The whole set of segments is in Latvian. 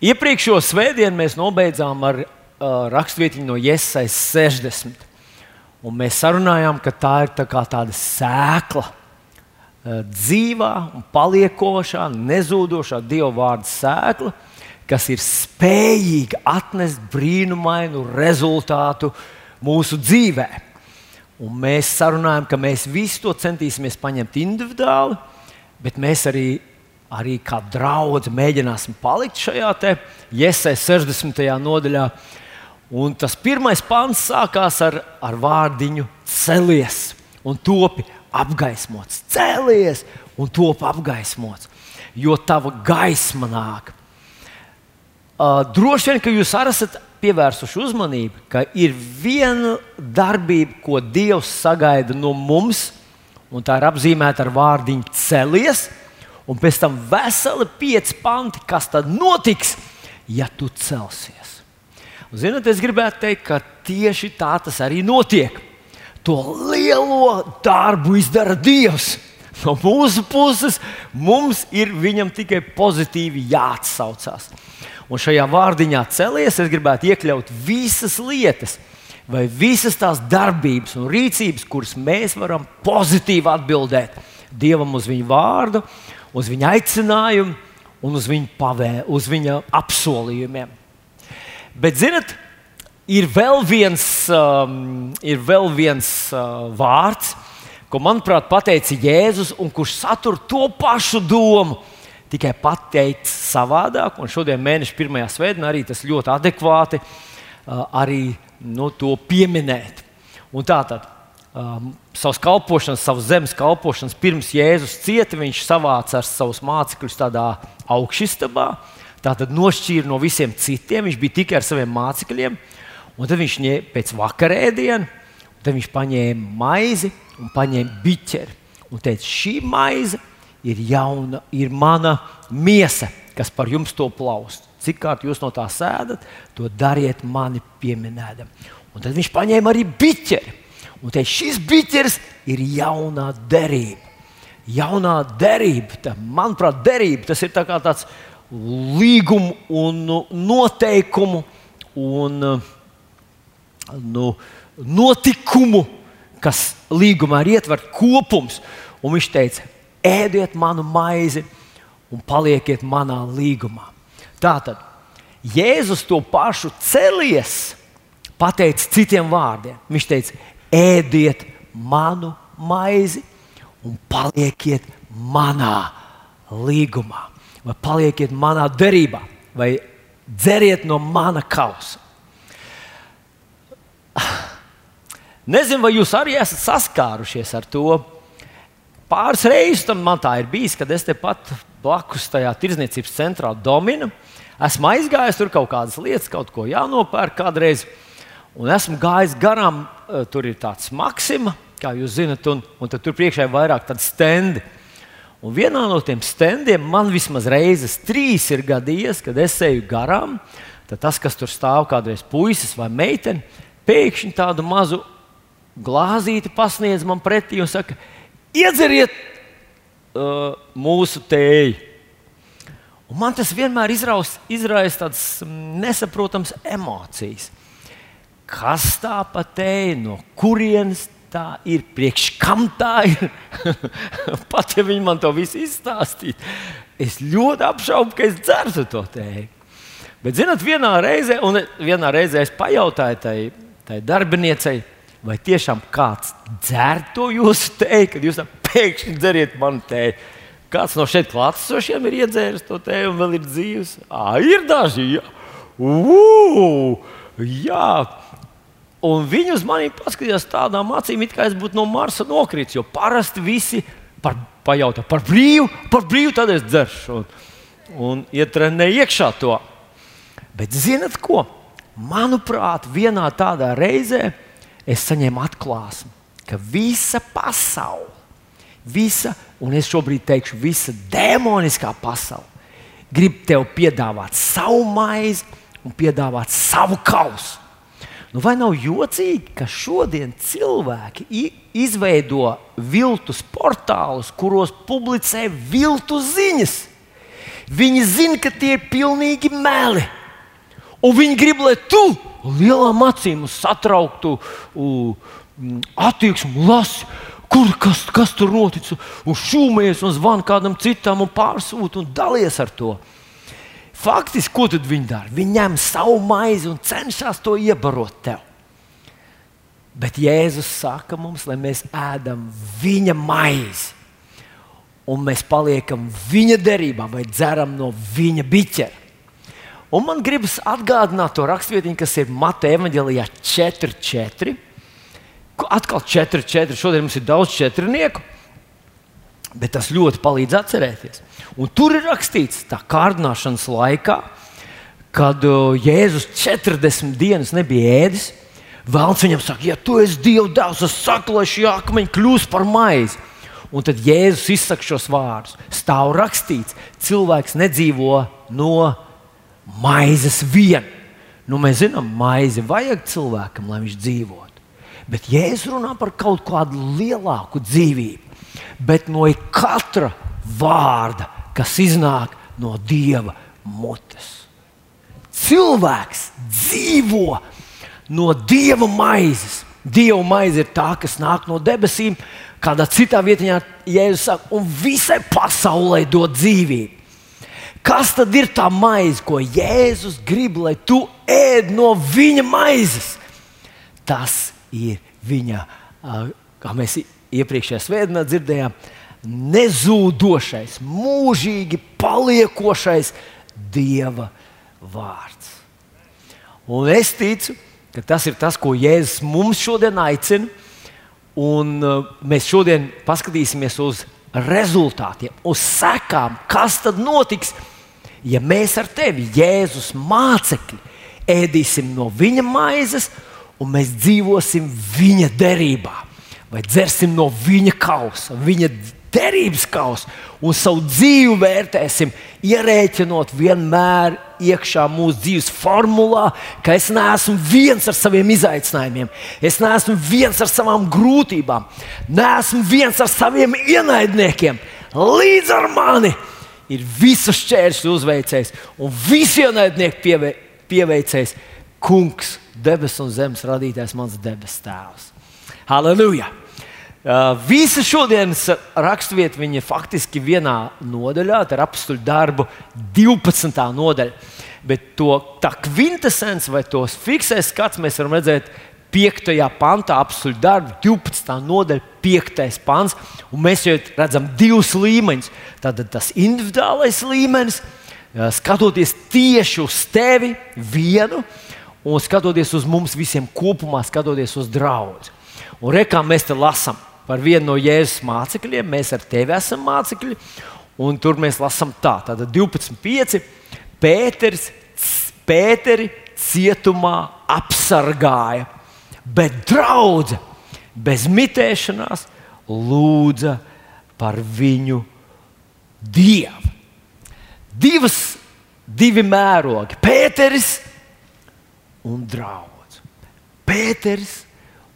Iepriekšējo svētdienu mēs nobeidzām ar uh, rakstvietiņu no Iesais 60. Un mēs sarunājām, ka tā ir tā tāda sēkla, uh, dzīvā paliekošā, nezūdošā Dieva vārda sēkla, kas ir spējīga atnest brīnumainu rezultātu mūsu dzīvē. Un mēs sarunājam, ka mēs visi to centīsimies paņemt individuāli, bet mēs arī arī kā draugi mēģināsim palikt šajā iesai 60. nodaļā. Un tas pirmais pāns sākās ar, ar vārdiņu celies un topi apgaismots. Celies un topi apgaismots, jo tava gaisma nāk. Uh, droši vien, ka jūs arī esat pievērsuši uzmanību, ka ir viena darbība, ko Dievs sagaida no mums, un tā ir apzīmēta ar vārdiņu celies un pēc tam veseli pieci panti, kas tad notiks, ja tu celsies. Un, zinot, es gribētu teikt, ka tieši tā tas arī notiek. To lielo darbu izdara Dievs. No mūsu puses mums ir viņam tikai pozitīvi jāatsaucās. Un šajā vārdiņā celies, es gribētu iekļaut visas lietas, vai visas tās darbības un rīcības, kuras mēs varam pozitīvi atbildēt Dievam uz viņu vārdu uz viņa aicinājumu un uz viņa, pavē, uz viņa apsolījumiem. Bet, zinot, ir vēl viens, um, ir vēl viens uh, vārds, ko, manuprāt, pateica Jēzus, un kurš satur to pašu domu, tikai pateicis savādāk. Un šodien, mēneša pirmajā svētdienā, arī tas ļoti adekvāti uh, arī, nu, to pieminēt. Un tā tad um, savas kalpošanas, savas zemes kalpošanas, pirms Jēzus cieta, viņš savāca ar savus mācekļus tādā augšstabā. Tātad nošķīra no visiem citiem. Viņš bija tikai ar saviem mācekļiem. Un tad viņš ņēma pēc vakarēdienas, tad viņš paņēma maizi un paņēma biķeri. Un teica, šī maize ir jauna, ir mana miesa, kas par jums to plaust. Cik kārt jūs no tā sēdat, to dariet mani pieminēdam. Un tad viņš paņēma arī biķeri un teica, šis biķers ir jaunā derība. Jaunā derība, tā, manuprāt, derība tas ir tā tāds līgumu un noteikumu un nu, notikumu, kas līgumā ir ietverts kopums. Un viņš teica, ēdiet manu maizi un palieciet manā līgumā. Tātad Jēzus to pašu celies, pateica citiem vārdiem. Viņš teica, ēdiet manu maizi un palieciet manā līgumā, vai palieciet manā derībā, vai dzeriet no mana kausa. Nezinu, vai jūs arī esat saskārušies ar to. Pāris reizes man tā ir bijis, kad es tepat blakus tajā tirdzniecības centrā dominu. Esmu aizgājis tur kaut kādas lietas, kaut ko jānopērk kādreiz. Un esmu gājis garām Eh, tur ir tāds maksima, kā jūs zinat, un, un tur priekšā ir vairāk tādu stendi. Un vienā no tiem standiem man vismaz reizes trīs ir gadījies, kad es eju garām. Tad tas, kas tur stāv, kādreiz puisis vai meitene, pēkšņi tādu mazu glāzīti pasniedz man pretī un saka, iedzeriet uh, mūsu tēju. Un man tas vienmēr izraisa tādas nesaprotamas emocijas kas tā pa te, no kurienes tā ir, priekš kam tā ir. Pat ja viņi man to visu izstāstītu, es ļoti apšaubu, ka es dzertu to tēju. Bet, zinot, vienā reizē, un vienā reizē es pajautāju tai, tai darbiniecei, vai tiešām kāds dzer to jūsu tēju, kad jūs pēkšņi dzeriet manu tēju. Kāds no šeit klātesošiem ir iedzēris to tēju un vēl ir dzīves? Ah, ir daži! Jā. Uh, jā. Un viņi uz mani paskatījās tādām acīm, it kā es būtu no Marsa nokritis. Jo parasti visi par, pajautā par brīvu, par brīvu, tad es dzeršu. Un, un ietrenē iekšā to. Bet zinat ko? Manuprāt, vienā tādā reizē es saņēmu atklāsmi, ka visa pasaule, visa, un es šobrīd teikšu, visa demoniskā pasaule, grib tev piedāvāt savu maizi un piedāvāt savu kausu. Nu, vai nav jocīgi, ka šodien cilvēki izveido viltus portālus, kuros publicē viltus ziņas? Viņi zina, ka tie ir pilnīgi meli. Un viņi grib, lai tu lielām acīm satrauktu attieksmi, lasi, kur, kas, kas tur notic, un šūmējies un zvani kādam citam un pārsūta un dalies ar to. Faktiski, ko tad viņi dara? Viņi ņem savu maizi un cenšas to iebarot tev. Bet Jēzus saka mums, lai mēs ēdam viņa maizi, un mēs paliekam viņa derībā vai dzeram no viņa biķera. Un man gribas atgādināt to rakstvietiņu, kas ir Mateja evanģēlijā 4.4. Atkal 4.4. Šodien mums ir daudz četrnieku, bet tas ļoti palīdz atcerēties. Un tur ir rakstīts, ka kārdināšanas laikā, kad Jēzus 40 dienas nebija ēdis, Vēlams viņam saka, ja tu esi Dieva dēls, tad saka, lai šie akmeņi kļūst par maizi. Un tad Jēzus izsaka šos vārdus. Stāv rakstīts, cilvēks nedzīvo no maizes vien. Nu, mēs zinām, maizi vajag cilvēkam, lai viņš dzīvotu. Bet Jēzus runā par kaut kādu lielāku dzīvību. Bet no katra vārda, kas iznāk no Dieva mutes. Cilvēks dzīvo no dieva maizes. Dieva maize ir tā, kas nāk no debesīm, kādā citā vietā, Jēzus saka, un visai pasaulē dod dzīvību. Kas tad ir tā maize, ko Jēzus grib, lai tu ēd no viņa maizes? Tas ir viņa, kā mēs iepriekšējā svētdienā dzirdējām, nezūdošais, mūžīgi paliekošais Dieva vārds. Un es ticu, ka tas ir tas, ko Jēzus mums šodien aicina. Un uh, mēs šodien paskatīsimies uz rezultātiem, uz sekām, kas tad notiks, ja mēs ar tevi, Jēzus mācekļi, ēdīsim no viņa maizes un mēs dzīvosim viņa derībā, vai dzersim no viņa kausa, viņa derības kausa un savu dzīvi vērtēsim, ierēķinot vienmēr iekšā mūsu dzīves formulā, ka es neesmu viens ar saviem izaicinājumiem, es neesmu viens ar savām grūtībām, neesmu viens ar saviem ienaidniekiem. Līdz ar mani ir visas šķēršļu uzveicējs un visi ienaidnieki pieve, pieveicējs Kungs, debesu un zemes radītājs, mans debesu tēvs. Halleluja! Uh, visa šodienas raksturvieta ir faktiski vienā nodaļā, tā ir apstuļu darbu 12. nodaļa. Bet to kvintessence vai tos fiksēs skats mēs varam redzēt 5. pantā, apstuļu darbu 12. nodaļa, 5. pants. Mēs jau redzam divus līmeņus. Tad tas individuālais līmenis, skatoties tieši uz tevi vienu, un skatoties uz mums visiem kopumā, skatoties uz draugu. Un rekā mēs te lasām par vienu no Jēzus mācekļiem. Mēs ar tevi esam mācekļi. Un tur mēs lasām tā, tātad 12,5. Pēters, Pēteri cietumā apsargāja, bet draudzē bez mitēšanās lūdza par viņu dievu. Divas, divi mērogi - Pēteris un draugs. Pēteris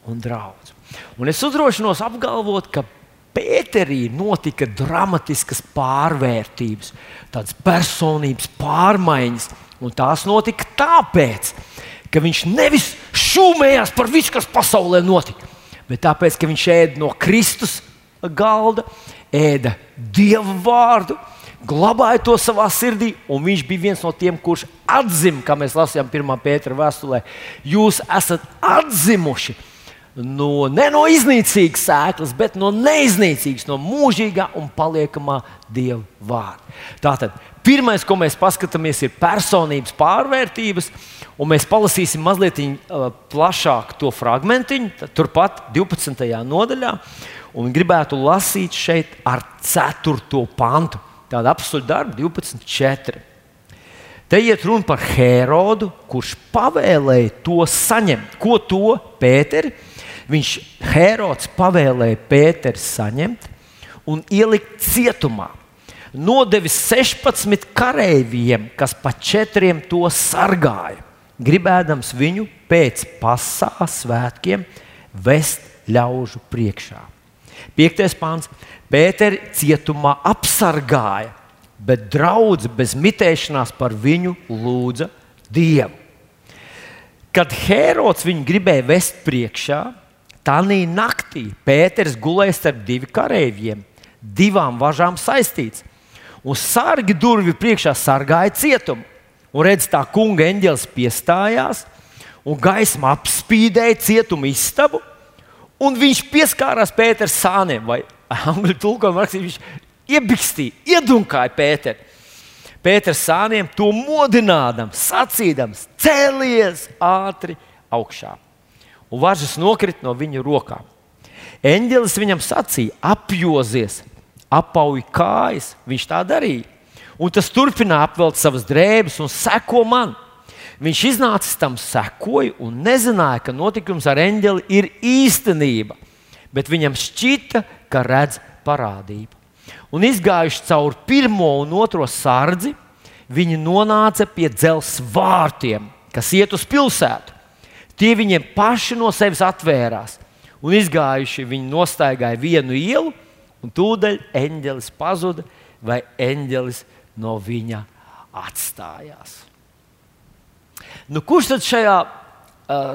un draugs. Un es uzdrošinos apgalvot, ka Pēterī notika dramatiskas pārvērtības, tādas personības pārmaiņas. Un tās notika tāpēc, ka viņš nevis šūmējās par visu, kas pasaulē notika, bet tāpēc, ka viņš ēda no Kristus galda, ēda Dieva vārdu, glabāja to savā sirdī, un viņš bija viens no tiem, kurš atzina, kā mēs lasījām 1. pētera vēstulē, jūs esat atzimuši no, ne no iznīcīgas sēklas, bet no neiznīcīgas, no mūžīgā un paliekamā Dieva vārda. Tātad pirmais, ko mēs paskatāmies, ir personības pārvērtības, un mēs palasīsim mazliet uh, plašāk to fragment, turpat 12. nodaļā, un gribētu lasīt šeit ar 4. pantu. Tāda apstuļu darba 12.4. Te iet runa par Herodu, kurš pavēlēja to saņemt. Ko to Pēteri? Viņš Herods pavēlēja Pēteru saņemt un ielikt cietumā. Nodevis 16 kareiviem, kas pa četriem to sargāja, gribēdams viņu pēc pasāles svētkiem vest ļaužu priekšā. Piektais pāns - Pēteri cietumā apsargāja, bet draudzene bez mitēšanās par viņu lūdza Dievu. Kad Hērods viņu gribēja vest priekšā, tā naktī Pēters gulēja starp diviem kareiviem, divām važām saistīts. Un sargi durvju priekšā sargāja cietumu. Un redz, tā kunga eņģelis piestājās, un gaisma apspīdēja cietumu istabu, un viņš pieskārās Pēters sāniem, vai angļu tulkojumā rakstīts, viņš iebikstīja, iedunkāja Pēteru. Pēters sāniem to modinādams, sacīdams, cēlies ātri augšā. Un važas nokrita no viņa rokām. Eņģelis viņam sacīja, apjozies, apauj kājas. Viņš tā darīja. Un tas turpināja apvelt savas drēbes un seko man. Viņš iznāca tam, sekoja un nezināja, ka notikums ar eņģeli ir īstenība. Bet viņam šķita, ka redz parādību un izgājuši cauri pirmo un otro sardzi, viņi nonāca pie dzelzceļa vārtiem, kas iet uz pilsētu. Tie viņiem paši no sevis atvērās, un izgājuši viņi nostaigāja vienu ielu, un tūdaļ eņģelis pazuda, vai eņģelis no viņa atstājās. Nu, kurš tad šajā,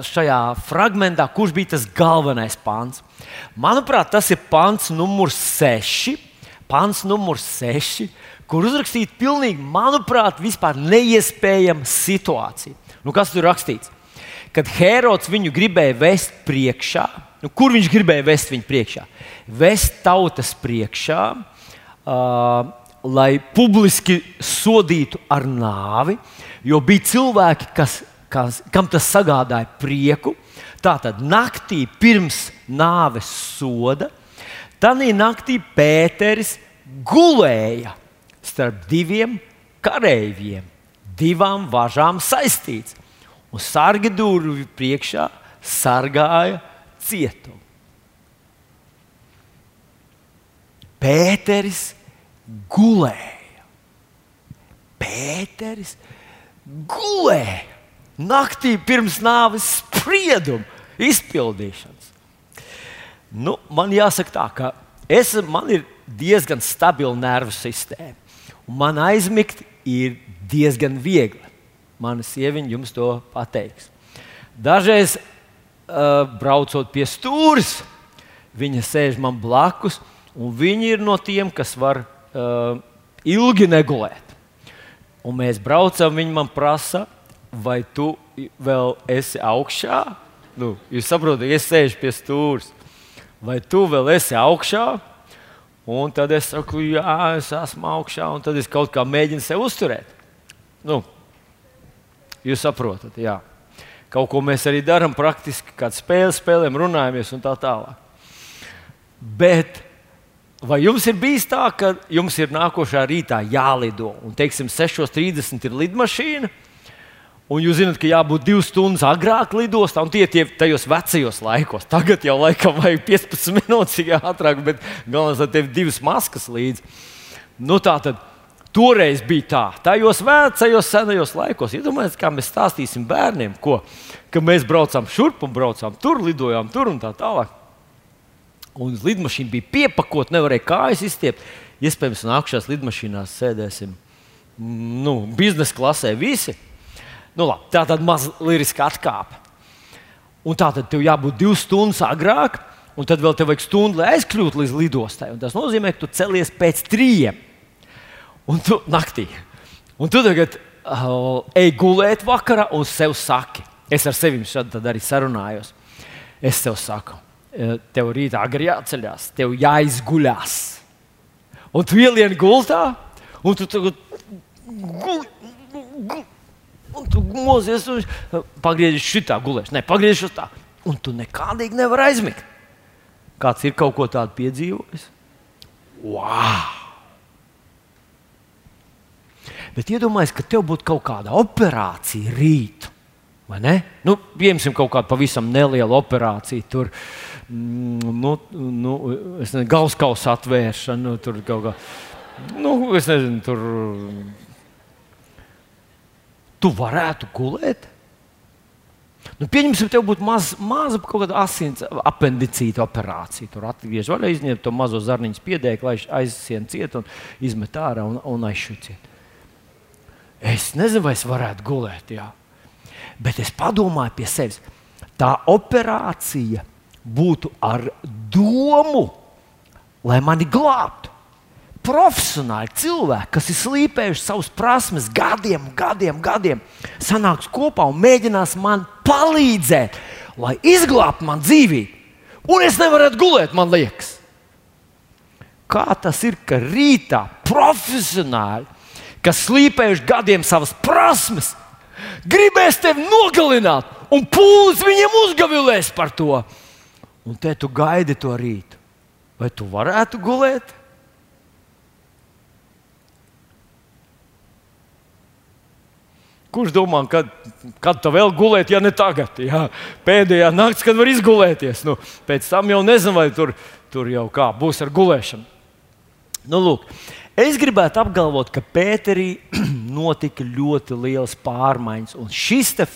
šajā fragmentā, kurš bija tas galvenais pants? Manuprāt, tas ir pants numurs 6 pants numurs 6, kur uzrakstīta pilnīgi, manuprāt, vispār neiespējama situācija. Nu, kas tur rakstīts? Kad Hērods viņu gribēja vest priekšā, nu, kur viņš gribēja vest viņu priekšā? Vest tautas priekšā, uh, lai publiski sodītu ar nāvi, jo bija cilvēki, kas, kas, kam tas sagādāja prieku. Tātad naktī pirms nāves soda Tanī naktī Pēteris gulēja starp diviem kareiviem, divām važām saistīts, un sargi durvju priekšā sargāja cietumu. Pēteris gulēja. Pēteris gulēja naktī pirms nāves sprieduma izpildīšanas. Nu, man jāsaka tā, ka es, man ir diezgan stabila nervu sistēma. Man aizmigt ir diezgan viegli. Mana sieviete jums to pateiks. Dažreiz, uh, braucot pie stūres, viņa sēž man blakus, un viņa ir no tiem, kas var uh, ilgi negulēt. Un mēs braucam, viņa man prasa, vai tu vēl esi augšā? Nu, jūs saprotat, es sēžu pie stūres vai tu vēl esi augšā? Un tad es saku, jā, es esmu augšā, un tad es kaut kā mēģinu sevi uzturēt. Nu, jūs saprotat, jā. Kaut ko mēs arī darām praktiski, kāda spēle spēlēm, runājamies un tā tālāk. Bet vai jums ir bijis tā, ka jums ir nākošā rītā jālido, un teiksim, 6.30 ir lidmašīna? Un jūs zināt, ka jābūt divas stundas agrāk lidostā, un tie ir tajos vecajos laikos. Tagad jau laikam vajag 15 minūtes ātrāk, bet galvenais, lai tev ir divas maskas līdzi. Nu, tā tad toreiz bija tā, tajos vecajos, senajos laikos. Iedomājieties, kā mēs stāstīsim bērniem, ko, ka mēs braucām šurp un braucām tur, lidojām tur un tā tālāk. Un lidmašīna bija piepakota, nevarēja kājas izstiept. Iespējams, nākamajās lidmašīnās sēdēsim nu, biznesa klasē visi. Nu, labi, tā tad maz liriska atkāpe. Un tā tad tev jābūt divas stundas agrāk, un tad vēl tev vajag stundu, lai aizkļūtu līdz lidostai. Un tas nozīmē, ka tu celies pēc trījiem. Un tu naktī. Un tu tagad uh, ej gulēt vakarā un sev saki. Es ar sevi šādi arī sarunājos. Es tev saku, tev rītā agri jāceļās, tev jāizguļās. Un tu ielien gultā, un tu tagad guli. Gul, Un tu mozies un pagriezies šitā gulēs. Nē, pagriezies tā. Un tu nekādīgi nevari aizmigt. Kāds ir kaut ko tādu piedzīvojis? Wow! Bet iedomājieties, ka tev būtu kaut kāda operācija rīt. Nu, piemēram, kaut kāda pavisam neliela operācija. Tur mm, nu, nu, nezinu, galvaskausa atvēršana, nu, tur kaut kā. Nu, es nezinu, tur tu varētu gulēt. Nu, pieņemsim, tev būtu maz, maza kaut kāda asins apendicīta operācija. Tur atgriežas vaļā, izņemt to mazo zarniņu piedēku, lai aizsien ciet un izmet ārā un, un aizšuciet. Es nezinu, vai es varētu gulēt, jā. bet es padomāju pie sevis. Tā operācija būtu ar domu, lai mani glābtu profesionāli cilvēki, kas ir slīpējuši savus prasmes gadiem, gadiem, gadiem, sanāks kopā un mēģinās man palīdzēt, lai izglābtu man dzīvību. Un es nevaru gulēt, man liekas. Kā tas ir, ka rītā profesionāli, kas slīpējuši gadiem savas prasmes, gribēs tevi nogalināt, un pūlis viņiem uzgavilēs par to. Un te tu gaidi to rītu. Vai tu varētu gulēt? Kurš domā, kad, kad tā vēl gulēt, ja ne tagad? Jā, pēdējā naktī, kad var izgulēties. Nu, pēc tam jau nezinu, vai tur, tur jau kā būs ar gulēšanu. Nu, lūk, es gribētu apgalvot, ka Pēterī notika ļoti liels pārmaiņas. Un šis, te,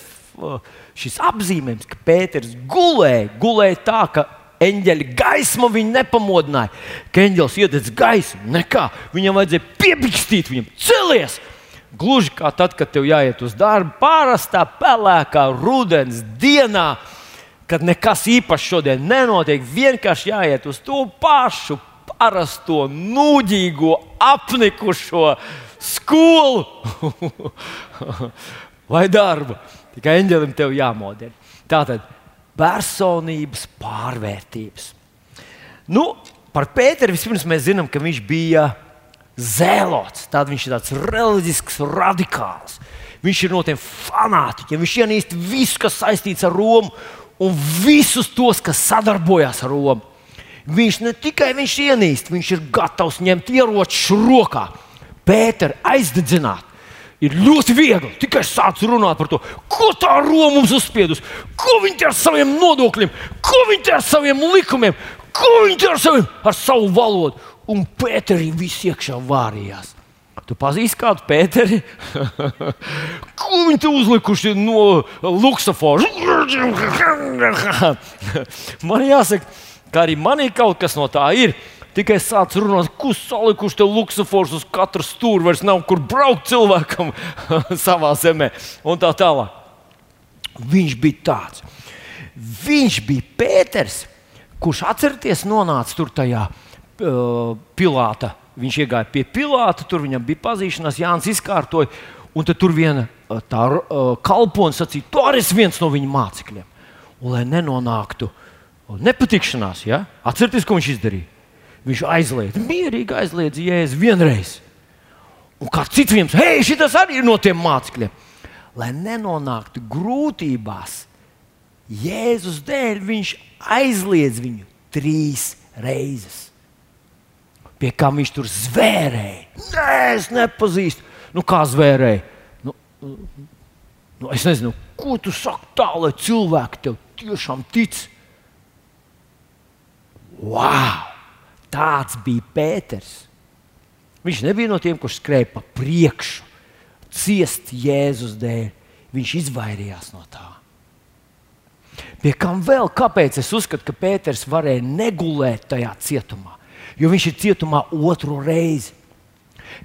šis apzīmējums, ka Pēters gulēja, gulēja tā, ka eņģeļa gaisma viņu nepamodināja. Ka eņģelis iededz gaismu, nekā viņam vajadzēja piepikstīt, viņam celies! Gluži kā tad, kad tev jāiet uz darbu, pārastā pelēkā rudens dienā, kad nekas īpašs šodien nenotiek, vienkārši jāiet uz to pašu parasto, nūģīgo, apnikušo skolu vai darbu. Tikai eņģelim tev jāmodina. Tātad personības pārvērtības. Nu, par Pēteru vispirms mēs zinām, ka viņš bija zēlots. Tad viņš ir tāds reliģisks, radikāls. Viņš ir no tiem fanātiķiem. Viņš ienīst visu, kas saistīts ar Romu un visus tos, kas sadarbojas ar Romu. Viņš ne tikai viņš ienīst, viņš ir gatavs ņemt ieročus rokā, Pēteru aizdedzināt. Ir ļoti viegli tikai sākt runāt par to, ko tā Roma mums uzspiedus, ko viņi ar saviem nodokļiem, ko viņi ar saviem likumiem, ko viņi ar, saviem, ar savu valodu un Pēterī viss iekšā vārījās. Tu pazīsti kādu Pēteri? Ko viņi te uzlikuši no luksafora? man jāsaka, ka arī manī kaut kas no tā ir. Tikai sācis runāt, kurš salikuši te luksafors uz katru stūri, vairs nav kur braukt cilvēkam savā zemē un tā tālāk. Viņš bija tāds. Viņš bija Pēters, kurš atcerieties, nonāca tur tajā uh, Pilāta. Viņš iegāja pie Pilāta, tur viņam bija pazīšanās, Jānis izkārtoja, un tur viena uh, tā uh, kalpone sacīja, tu arī esi viens no viņa mācekļiem. Un, lai nenonāktu nepatikšanās, ja? atcerieties, ko viņš izdarīja. Viņš aizliedz, mierīgi aizliedz jēzu vienreiz. Un kā cits viens, hei, šis arī ir no tiem mācekļiem. Lai nenonāktu grūtībās, Jēzus dēļ viņš aizliedz viņu trīs reizes pie kā viņš tur zvērēja. Nē, es nepazīstu. Nu, kā zvērēja? Nu, nu, es nezinu, ko tu saki tā, lai cilvēki tev tiešām tic. Wow! Tāds bija Pēters. Viņš nebija no tiem, kurš skrēja pa priekšu, ciest Jēzus dēļ. Viņš izvairījās no tā. Pie kam vēl? Kāpēc es uzskatu, ka Pēters varēja negulēt tajā cietumā? jo viņš ir cietumā otru reizi.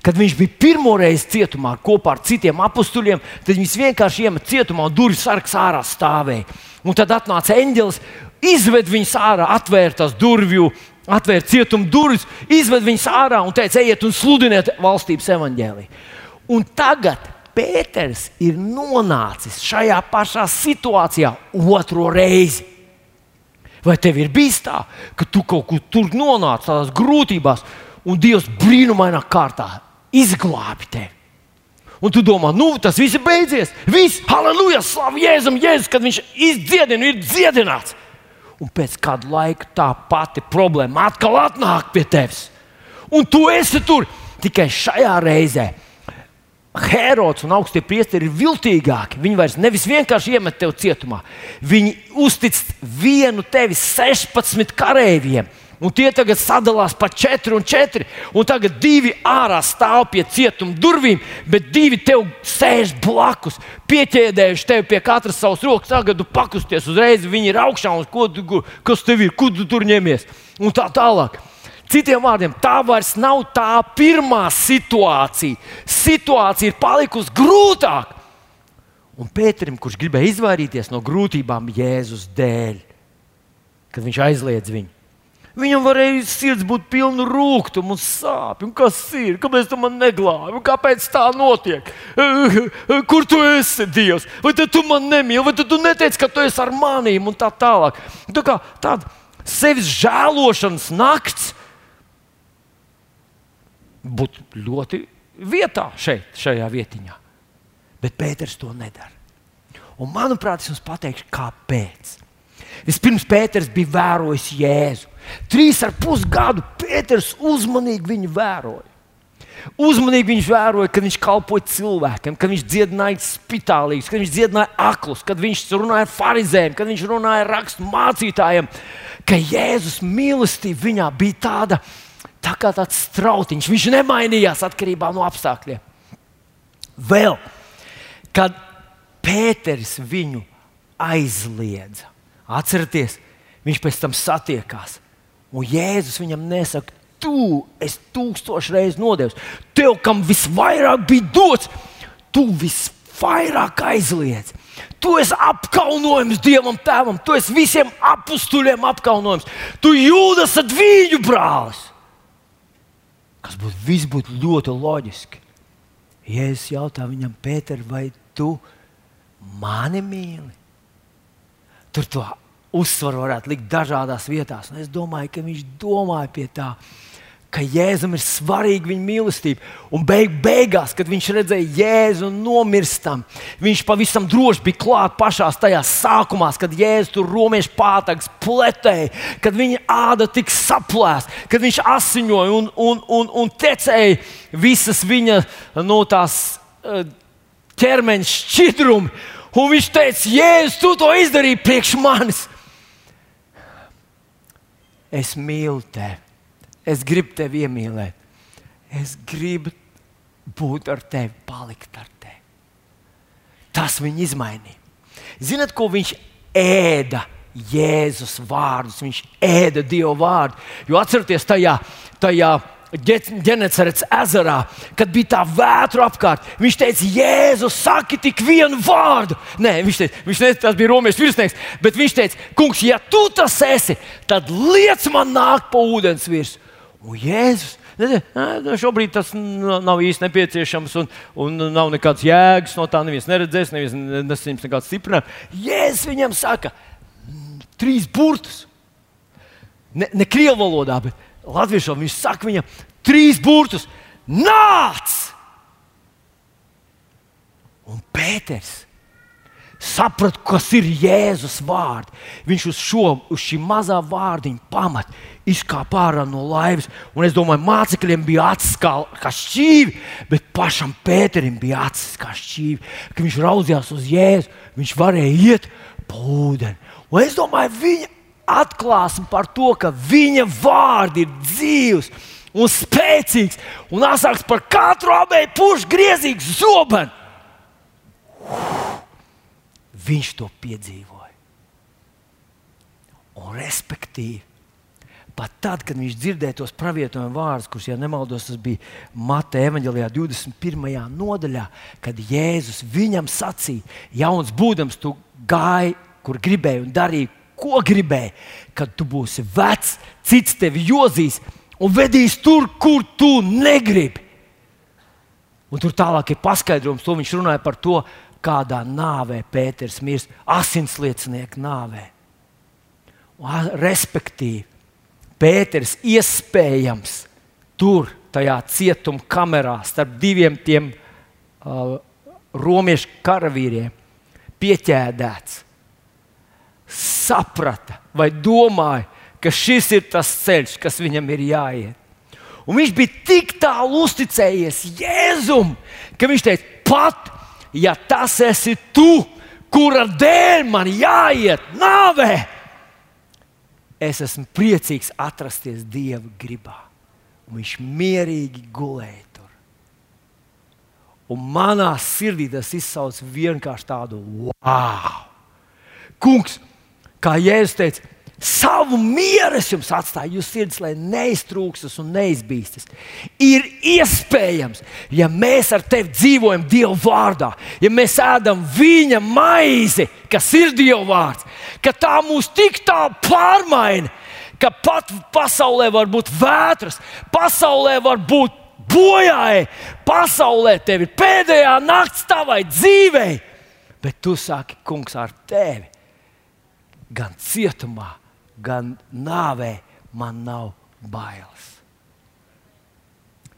Kad viņš bija pirmo reizi cietumā kopā ar citiem apstuļiem, tad viņš vienkārši iemet cietumā un durvis sargs ārā stāvēja. Un tad atnāca eņģelis, izved viņus ārā, atvēra tās durvju, atvēra cietuma durvis, izved viņus ārā un teica, ejiet un sludiniet valstības evaņģēliju. Un tagad Pēters ir nonācis šajā pašā situācijā otro reizi. Vai tev ir bijis tā, ka tu kaut kur tur nonāc tādās grūtībās, un Dievs brīnumainā kārtā izglābi tevi? Un tu domā, nu tas viss ir beidzies. Viss, halleluja, slavu Jēzum, Jēzus, kad viņš izdziedina, ir dziedināts. Un pēc kāda laika tā pati problēma atkal atnāk pie tevis. Un tu esi tur tikai šajā reizē Herods un augstie priesteri ir viltīgāki. Viņi vairs nevis vienkārši iemet tevi cietumā, viņi uztic vienu tevi 16 kareiviem, Un tie tagad sadalās pa četri un četri. Un tagad divi ārā stāv pie cietuma durvīm, bet divi tev sēž blakus, pieķēdējuši tevi pie katras savas rokas. Tagad tu pakusties uzreiz, viņi ir augšā un ko tu, kas tev ir, kur tu tur ņemies. Un tā tālāk. Citiem vārdiem, tā vairs nav tā pirmā situācija. Situācija ir palikusi grūtāka. Un Pēterim, kurš gribēja izvairīties no grūtībām Jēzus dēļ, kad viņš aizliedz viņu, Viņam varēja sirds būt pilna rūkstoša un sāpju. Kas ir? Kāpēc tu man neglābi? Kāpēc tā notiek? Kur tu esi, Dievs? Vai tu man nemīli, vai tu neteici, ka tu esi ar maniem un tā tālāk? Tā kā tāda sevis žēlošanas nakts būtu ļoti vietā šeit, šajā vietiņā. Bet Pēters to nedara. Un, manuprāt, es jums pateikšu, kāpēc. Vispirms Pēters bija vērojis Jēzu. Trīs ar pus gadu Pēters uzmanīgi viņu vēroja. Uzmanīgi viņš vēroja, kad viņš kalpoja cilvēkiem, kad viņš dziedināja spitālīgus, kad viņš dziedināja aklus, kad viņš runāja ar farizējiem, kad viņš runāja ar rakstu mācītājiem. Ka Jēzus mīlestība viņā bija tāda, tā kā tāds strautiņš. Viņš nemainījās atkarībā no apstākļiem. Vēl, kad Pēters viņu aizliedza, atcerieties, viņš pēc tam satiekās Un Jēzus viņam nesaka, tu esi tūkstoš reizes nodevis. Tev, kam visvairāk bija dots, tu visvairāk aizliedz. Tu esi apkaunojums Dievam, Tēvam, tu esi visiem apstuļiem apkaunojums. Tu jūtas ar viņu brālis. Kas būtu, viss būtu ļoti loģiski. Jēzus jautā viņam, Pēter, vai tu mani mīli? Tur to uzsvaru varētu likt dažādās vietās. Un es domāju, ka viņš domāja pie tā, ka Jēzum ir svarīga viņa mīlestība. Un beig, beigās, kad viņš redzēja Jēzu nomirstam, viņš pavisam droši bija klāt pašā tajā sākumā, kad Jēzus tur romiešu pātags pletēja, kad viņa āda tika saplēsta, kad viņš asiņoja un, un, un, un tecēja visas viņa no tās uh, ķermeņa šķidrumi. Un viņš teica, Jēzus, tu to izdarīji priekš manis es mīlu tevi, es gribu tevi iemīlēt, es gribu būt ar tevi, palikt ar tevi. Tas viņu izmainīja. Zinat, ko viņš ēda? Jēzus vārdus, viņš ēda Dieva vārdu. Jo atcerieties, tajā, tajā Genecerets ezerā, kad bija tā vētra apkārt. Viņš teica, Jēzus, saki tik vienu vārdu. Nē, viņš teica, viņš teica tas bija romiešu virsnieks, bet viņš teica, kungs, ja tu tas esi, tad liec man nākt pa ūdens virsmu. Un Jēzus. Ne, ne, šobrīd tas nav īsti nepieciešams, un, un nav nekādas jēgas no tā. Neviens neredzēs, neviens nesaņems nekādu stiprinājumu. Jēzus viņam saka, trīs burtus. Ne, ne krievu valodā, bet latviešu viņš saka viņam trīs burtus - nāc! Un Pēters saprata, kas ir Jēzus vārds. Viņš uz šo uz šī mazā vārdiņa pamata izkāpa ārā no laivas. Un es domāju, mācekļiem bija acis kā, kā šķīvi, bet pašam Pēterim bija acis kā šķīvi. Kad viņš raudzījās uz Jēzu, viņš varēja iet pa ūdeni. Un es domāju, viņa atklāsme par to, ka viņa vārdi ir dzīves un spēcīgs un asāks par katru abēju pušu griezīgu zobenu. Viņš to piedzīvoja. Un respektīvi, pat tad, kad viņš dzirdēja tos pravietojuma vārdus, kurus, ja nemaldos, tas bija Mateja evanģelijā 21. nodaļā, kad Jēzus viņam sacīja, jauns būdams, tu gāji, kur gribēji un darīji, ko gribēji, kad tu būsi vecs, cits tevi jozīs un vedīs tur, kur tu negribi. Un tur tālāk ir paskaidrojums, to viņš runāja par to, kādā nāvē Pēters mirst, asinsliecinieku nāvē. Un, respektīvi, Pēters iespējams tur, tajā cietuma kamerā, starp diviem tiem uh, romiešu karavīriem, pieķēdēts saprata vai domāja, ka šis ir tas ceļš, kas viņam ir jāiet. Un viņš bija tik tālu uzticējies Jēzum, ka viņš teica, pat ja tas esi tu, kura dēļ man jāiet nāvē, es esmu priecīgs atrasties Dieva gribā. Un viņš mierīgi gulēja tur. Un manā sirdī tas izsauca vienkārši tādu wow! Kungs, kā Jēzus teica, Savu mieru es jums atstāju, jūs sirds, lai neiztrūkstas un neizbīstas. Ir iespējams, ja mēs ar tevi dzīvojam Dieva vārdā, ja mēs ēdam viņa maizi, kas ir Dieva vārds, ka tā mūs tik tā pārmaina, ka pat pasaulē var būt vētras, pasaulē var būt bojāji, pasaulē tev ir pēdējā nakts tavai dzīvei, bet tu saki, kungs, ar tevi gan cietumā gan nāvē man nav bailes.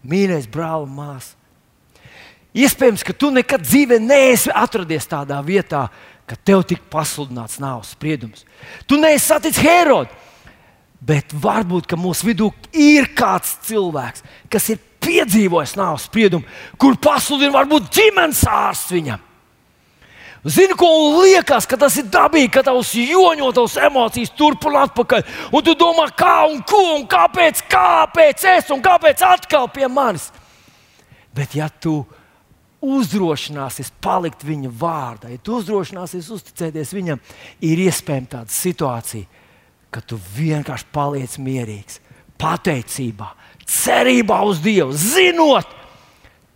Mīļais brāl un māsa, iespējams, ka tu nekad dzīvē neesi atradies tādā vietā, ka tev tika pasludināts nāves spriedums. Tu neesi saticis Herodu, bet varbūt mūsu vidū ir kāds cilvēks, kas ir piedzīvojis nāves spriedumu, kur pasludina varbūt ģimenes ārsts viņam. Zini, ko liekas, ka tas ir dabīgi, ka tavs joņo, tavs emocijas turp un atpakaļ. Un tu domā, kā un ko un kāpēc, kāpēc es un kāpēc atkal pie manis. Bet ja tu uzdrošināsies palikt viņa vārdā, ja tu uzdrošināsies uzticēties viņam, ir iespējama tāda situācija, ka tu vienkārši paliec mierīgs, pateicībā, cerībā uz Dievu, zinot,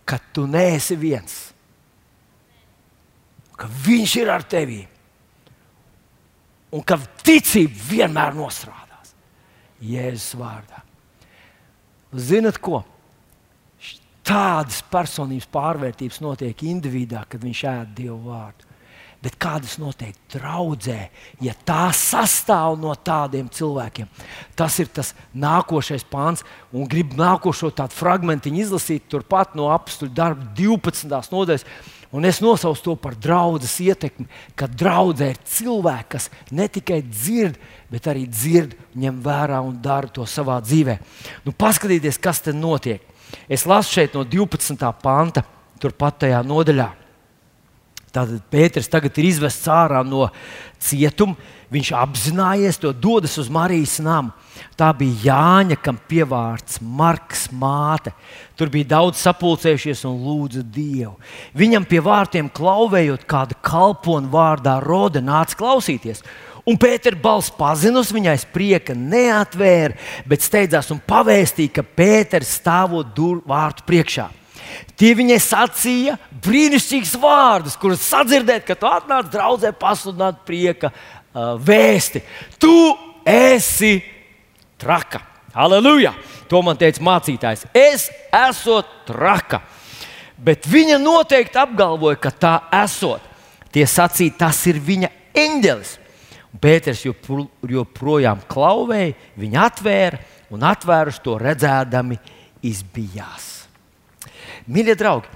ka tu neesi viens ka Viņš ir ar tevi un ka ticība vienmēr nostrādās Jēzus vārdā. Zinat, ko? Tādas personības pārvērtības notiek individuā, kad viņš ēd Dievu vārdu. Bet kādas notiek draudzē, ja tā sastāv no tādiem cilvēkiem? Tas ir tas nākošais pāns, un gribu nākošo tādu fragment izlasīt turpat no apstuļu darba 12. nodaļas Un es nosaucu to par draudzes ietekmi, ka draudzē ir cilvēki, kas ne tikai dzird, bet arī dzird, ņem vērā un dara to savā dzīvē. Nu, paskatieties, kas te notiek. Es lasu šeit no 12. panta, turpat tajā nodaļā. Tātad Pēters tagad ir izvests ārā no cietuma. Viņš apzinājies to, dodas uz Marijas namu. Tā bija Jāņa, kam pievārds Marks māte. Tur bija daudz sapulcējušies un lūdza Dievu. Viņam pie vārtiem klauvējot, kāda kalpona vārdā Rode nāca klausīties. Un Pēters balss pazinus viņai sprieka, neatvēra, bet steidzās un pavēstīja, ka Pēters stāvot durvju vārtu priekšā. Tie viņai sacīja brīnišķīgus vārdus, kurus sadzirdēt, kad tu atnāc draudzē pasludināt prieka uh, vēsti. Tu esi traka. Halleluja! To man teica mācītājs. Es esmu traka. Bet viņa noteikti apgalvoja, ka tā esot. Tie sacīja, tas ir viņa eņģelis. Pēters joprojām klauvēja, viņa atvēra un atvērus to redzēdami izbijās. Mīļie draugi,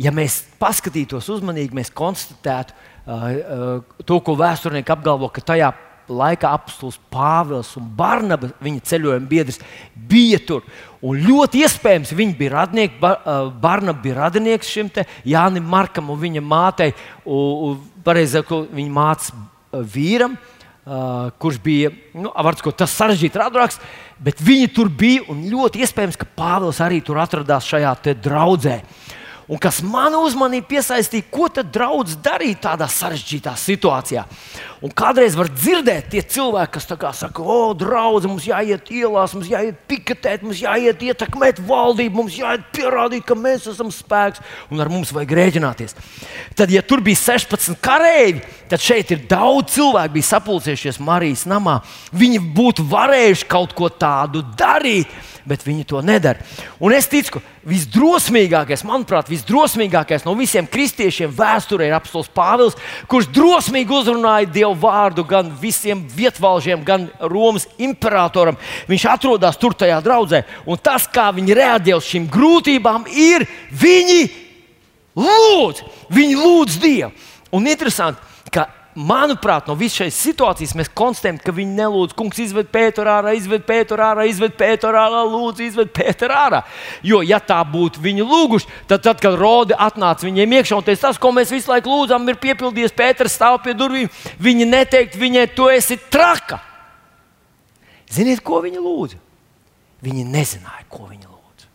ja mēs paskatītos uzmanīgi, mēs konstatētu uh, uh, to, ko vēsturnieki apgalvo, ka tajā laikā apstults Pāvils un Barnaba, viņa ceļojuma biedrs, bija tur. Un ļoti iespējams, viņi bija radinieki. Barnaba bija radinieks šim Jānim Markam un viņa mātei, pareizāk, viņa mātes vīram. Uh, kurš bija nu, sakot, tas sarežģīts radurāks, bet viņi tur bija. Ļoti iespējams, ka Pāvils arī tur atradās šajā draudzē. Uh, Un kas man uzmanību piesaistīja, ko tad draugs darīja tādā sarežģītā situācijā. Un kādreiz var dzirdēt, tie cilvēki, kas saka, o, draugs, mums jāiet ielās, mums jāiet piketēt, mums jāiet ietekmēt valdību, mums jāiet pierādīt, ka mēs esam spēks un ar mums vajag rēķināties. Tad, ja tur bija 16 kareivi, tad šeit ir daudz cilvēku, bija sapulcējušies Marijas namā. Viņi būtu varējuši kaut ko tādu darīt bet viņi to nedara. Un es ticu, ka visdrosmīgākais, manuprāt, visdrosmīgākais no visiem kristiešiem vēsturē ir apelsīns Pāvils, kurš drosmīgi uzrunāja Dievu vārdu gan visiem vietvalžiem, gan Romas imperatoram. Viņš atrodas tur tajā draudzē, un tas, kā viņi reaģē uz šīm grūtībām, ir viņi lūdz, viņi lūdz Dievu. Un interesanti, ka manuprāt, no visas šīs situācijas mēs konstatējam, ka viņi nelūdz, kungs, izved Pēteru ārā, izved Pēteru ārā, izved Pēteru ārā, lūdzu, izved Pēteru ārā. Jo, ja tā būtu viņi lūguši, tad, tad kad Rode atnāca viņiem iekšā un teica, tas, ko mēs visu laiku lūdzam, ir piepildījies, Pēters stāv pie durvīm, viņi neteikt viņai, tu esi traka. Ziniet, ko viņi lūdza? Viņi nezināja, ko viņi lūdza.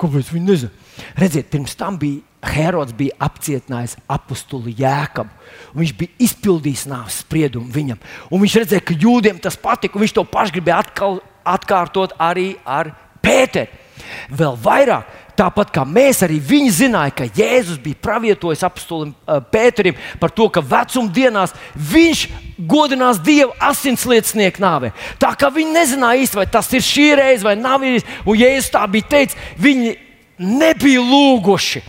Kāpēc viņi nezināja? Redziet, pirms tam bija Herods bija apcietinājis apakstuli Jēkabu. Viņš bija izpildījis nāves spriedumu viņam. Un viņš redzēja, ka jūdiem tas patika. Viņš to pašu gribēja atkal, atkārtot arī ar Pēteru. Vēl vairāk, tāpat kā mēs, arī viņi zināja, ka Jēzus bija pravietojis apstulim uh, Pēterim par to, ka vecuma dienās viņš godinās Dievu asinsliecinieku nāvē. Tā kā viņi nezināja īsti, vai tas ir šī reize vai nav īsti, un Jēzus tā bija teicis, viņi nebija lūguši,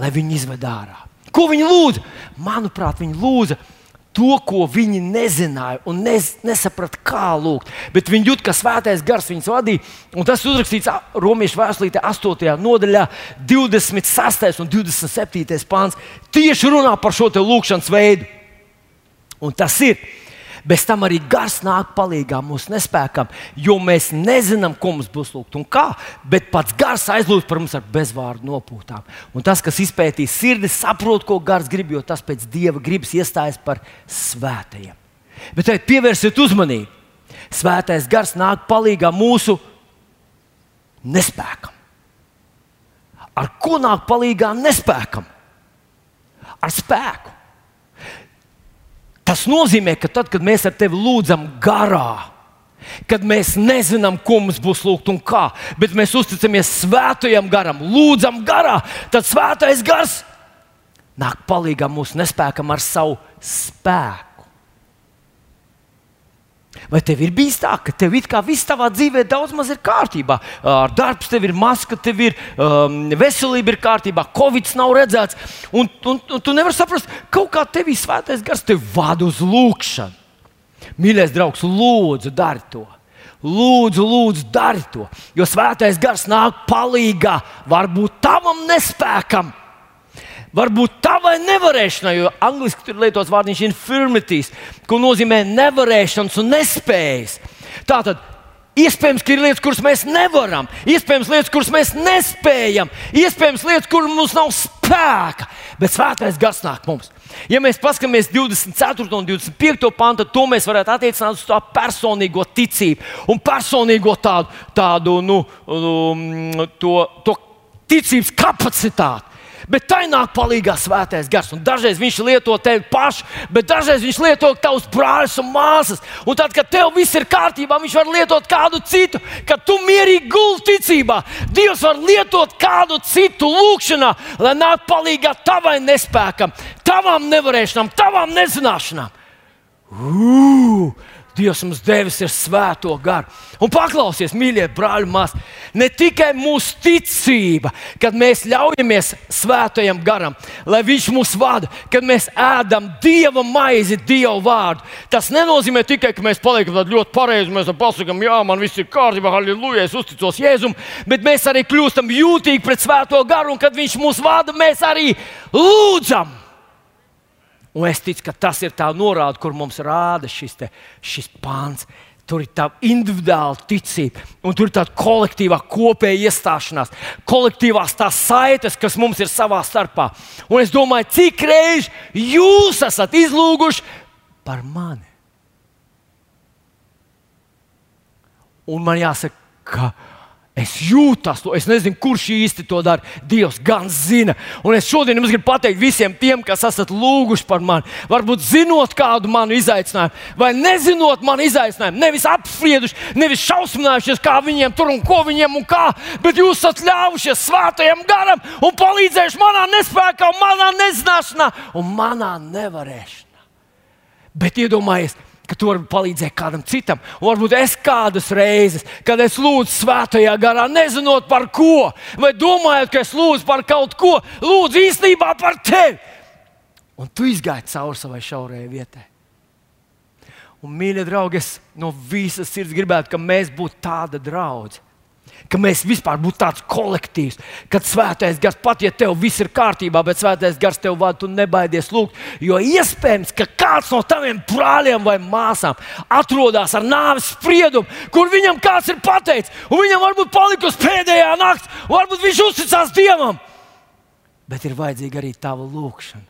lai viņi izved ārā. Ko viņi lūdza? Manuprāt, viņi lūdza to, ko viņi nezināja un nez, nesaprata, kā lūgt. Bet viņi jūt, ka svētais gars viņus vadīja. Un tas uzrakstīts Romas vēstulītē, 8. nodaļā, 26. un 27. pāns. Tieši runā par šo lūkšanas veidu. Un tas ir Bez tam arī gars nāk palīdzīgā mūsu nespējam, jo mēs nezinām, ko mums būs lūgt un kā. Bet pats gars aizlūdz par mums ar bezvārdu nopūtām. Un tas, kas izpētīs sirdi, saprot, ko gars grib, jo tas pēc dieva gribas iestājas par svētajiem. Bet tagad pievērsiet uzmanību. Svētais gars nāk palīdzīgā mūsu nespējam. Ar ko nāk palīdzīgā nespējam? Ar spēku. Tas nozīmē, ka tad, kad mēs ar tevi lūdzam garā, kad mēs nezinām, ko mums būs lūgt un kā, bet mēs uzticamies svētajam garam, lūdzam garā, tad svētais gars nāk palīdzīgā mūsu nespējam ar savu spēku. Vai tev ir bijis tā, ka tev it kā viss tavā dzīvē daudz maz ir kārtībā? Ar darbs tev ir maska, tev ir um, veselība ir kārtībā, covid nav redzēts. Un, un, un tu nevari saprast, kaut kā tevī svētais gars tevi vada uz lūgšanu. Mīļais draugs, lūdzu, dari to! Lūdzu, lūdzu, dari to! Jo svētais gars nāk palīdzīgā, varbūt tavam nespēkam varbūt tavai nevarēšanai, jo angļuiski tur lietots vārdiņš infirmities, ko nozīmē nevarēšanas un nespējas. Tātad Iespējams, ka ir lietas, kuras mēs nevaram, iespējams, lietas, kuras mēs nespējam, iespējams, lietas, kuras mums nav spēka, bet svētais gars nāk mums. Ja mēs paskatāmies 24. un 25. pantu, tad to mēs varētu attiecināt uz tā personīgo ticību un personīgo tādu, tādu nu, um, to, to ticības kapacitāti. Bet tai nāk palīdzīgā svētais gars. Un dažreiz viņš lieto tevi pašu, bet dažreiz viņš lieto tavus brāļus un māsas. Un tad, kad tev viss ir kārtībā, viņš var lietot kādu citu, kad tu mierīgi gulti ticībā. Dievs var lietot kādu citu lūgšanā, lai nāk palīdzīgā tavai nespēkam, tavām nevarēšanām, tavām nezināšanām. Ugh! Dievs mums devis ir svēto garu. Un paklausies, mīļie brāļi, māsas, ne tikai mūsu ticība, kad mēs ļaujamies svētajam garam, lai viņš mūs vada, kad mēs ēdam dieva maizi, dievu vārdu. Tas nenozīmē tikai, ka mēs paliekam ļoti pareizi, mēs pasakām, jā, man viss ir kārtībā, halleluja, es uzticos Jēzum, bet mēs arī kļūstam jūtīgi pret svēto garu, un kad viņš mūs vada, mēs arī lūdzam. Un es ticu, ka tas ir tā norāde, kur mums rāda šis, te, šis pāns. Tur ir tā individuāla ticība, un tur ir tāda kolektīvā kopēja iestāšanās, kolektīvās tās saites, kas mums ir savā starpā. Un es domāju, cik reizes jūs esat izlūguši par mani. Un man jāsaka, ka Es jūtu to, es nezinu, kurš īsti to dara. Dievs gan zina. Un es šodien jums gribu pateikt visiem tiem, kas esat lūguši par mani. Varbūt zinot kādu manu izaicinājumu, vai nezinot manu izaicinājumu, nevis apsprieduši, nevis šausminājušies, kā viņiem tur un ko viņiem un kā, bet jūs esat ļāvušies svētajam garam un palīdzējuši manā nespējā, manā nezināšanā un manā nevarēšanā. Bet iedomājieties, ka tu vari palīdzēt kādam citam. Un varbūt es kādas reizes, kad es lūdzu svētajā garā, nezinot par ko, vai domājot, ka es lūdzu par kaut ko, lūdzu īstenībā par tevi. Un tu izgāji cauri savai šaurajai vietai. Un, mīļie draugi, es no visas sirds gribētu, ka mēs būtu tāda draudzene ka mēs vispār būtu tāds kolektīvs, kad svētais gars, pat ja tev viss ir kārtībā, bet svētais gars tev vada, tu nebaidies lūgt. Jo iespējams, ka kāds no taviem brāļiem vai māsām atrodas ar nāves spriedumu, kur viņam kāds ir pateicis, un viņam varbūt palikusi pēdējā nakts, varbūt viņš uzticās Dievam. Bet ir vajadzīga arī tava lūkšana,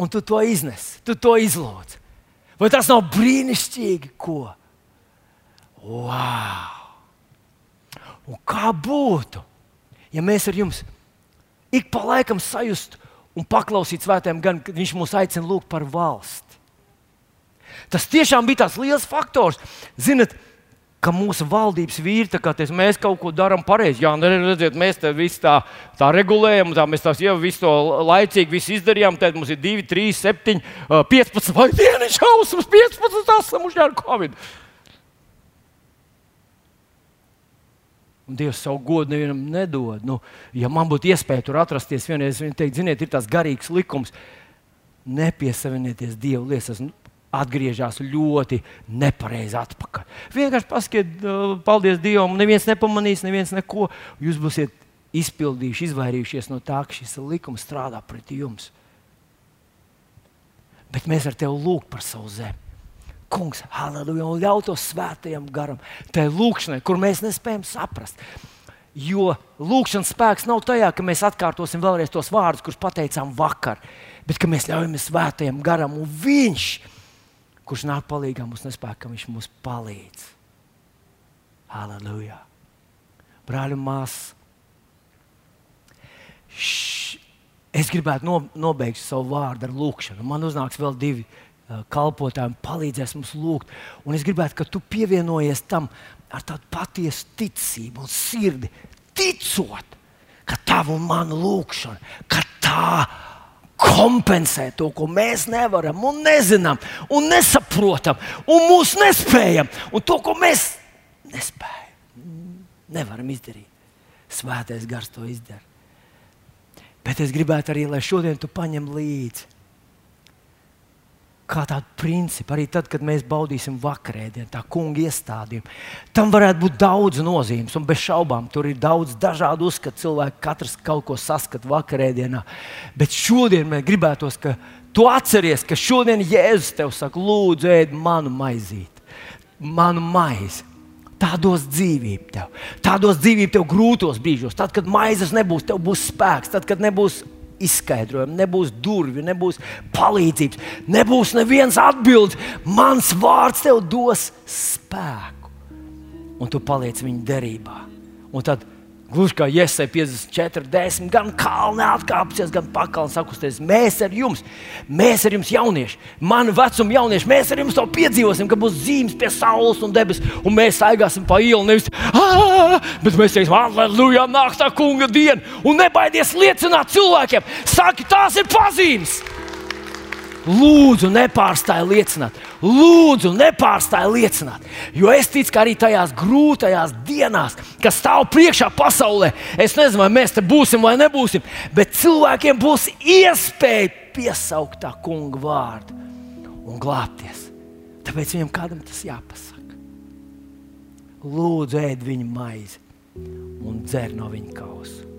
un tu to iznes, tu to izlūdz. Vai tas nav brīnišķīgi? Ko? Wow! Un kā būtu, ja mēs ar jums ik pa laikam sajustu un paklausītu svētēm, gan viņš mūs aicina lūgt par valsti? Tas tiešām bija tāds liels faktors. Ziniet, ka mūsu valdības vīri, kā ties, mēs kaut ko darām pareizi. Jā, nu, redziet, mēs te visu tā, tā regulējam, tā mēs tās jau visu to laicīgi visu izdarījām. Tad mums ir 2, 3, 7, 15 vai dienas šausmas, 15 esam uz ar Covid. Un Dievs savu godu nevienam nedod. Nu, ja man būtu iespēja tur atrasties, vienreiz viņa teikt, ziniet, ir tas garīgs likums. Nepiesavinieties Dievu lietas atgriežas ļoti nepareizi atpakaļ. Vienkārši pasakiet, paldies Dievam, neviens nepamanīs, neviens neko. Jūs būsiet izpildījuši, izvairījušies no tā, ka šis likums strādā pret jums. Bet mēs ar tevi lūgam par savu zemi. Kungs, halleluja, un ļauj to svētajam garam, tai lūkšanai, kur mēs nespējam saprast. Jo lūkšanas spēks nav tajā, ka mēs atkārtosim vēlreiz tos vārdus, kurus pateicām vakar, bet ka mēs ļaujam svētajam garam, un viņš kurš nāk palīdzīgā mums nespēja, ka viņš mums palīdz. Halleluja! Brāļi un māsas! Es gribētu no, nobeigt savu vārdu ar lūkšanu. Man uznāks vēl divi uh, kalpotāji, palīdzēs mums lūgt. Un es gribētu, ka tu pievienojies tam ar tādu patiesu ticību un sirdi, ticot, ka tava un mana lūkšana, ka tā kompensēt to, ko mēs nevaram, un nezinām, un nesaprotam, un mūsu nespējam, un to, ko mēs nespējam, nevaram izdarīt. Svētais gars to izdara. Bet es gribētu arī, lai šodien tu paņem līdzi kā tādu principu, arī tad, kad mēs baudīsim vakarēdienu, tā kunga iestādījumu. Tam varētu būt daudz nozīmes, un bez šaubām tur ir daudz dažādu uzskatu. Cilvēki katrs kaut ko saskata vakarēdienā. Bet šodien mēs gribētos, ka tu atceries, ka šodien Jēzus tev saka, lūdzu, ēd manu maizīti, manu maizi. Tā dos dzīvību tev. Tā dos dzīvību tev grūtos brīžos. Tad, kad maizes nebūs, tev būs spēks. Tad, kad nebūs izskaidrojumu, nebūs durvju, nebūs palīdzības, nebūs nevienas atbildes. Mans vārds tev dos spēku, un tu paliec viņa derībā. Un tad Gluži kā Iesai 54, 10, gan kalni atkāpsies, gan pakaļ sakusties. Mēs ar jums, mēs ar jums, jaunieši, mani vecuma jaunieši, mēs ar jums to piedzīvosim, ka būs zīmes pie saules un debesis, un mēs aigāsim pa ielu. Nevis, bet mēs teiksim, aleluja, nāk tā kunga diena, un nebaidies liecināt cilvēkiem. Saki, tās ir pazīmes! Lūdzu, nepārstāj liecināt, lūdzu, nepārstāj liecināt. Jo es ticu, ka arī tajās grūtajās dienās, kas stāv priekšā pasaulē, es nezinu, vai mēs te būsim vai nebūsim, bet cilvēkiem būs iespēja piesaukt tā kunga vārdu un glābties. Tāpēc viņam kādam tas jāpasaka. Lūdzu, ēd viņa maizi un dzer no viņa kausa.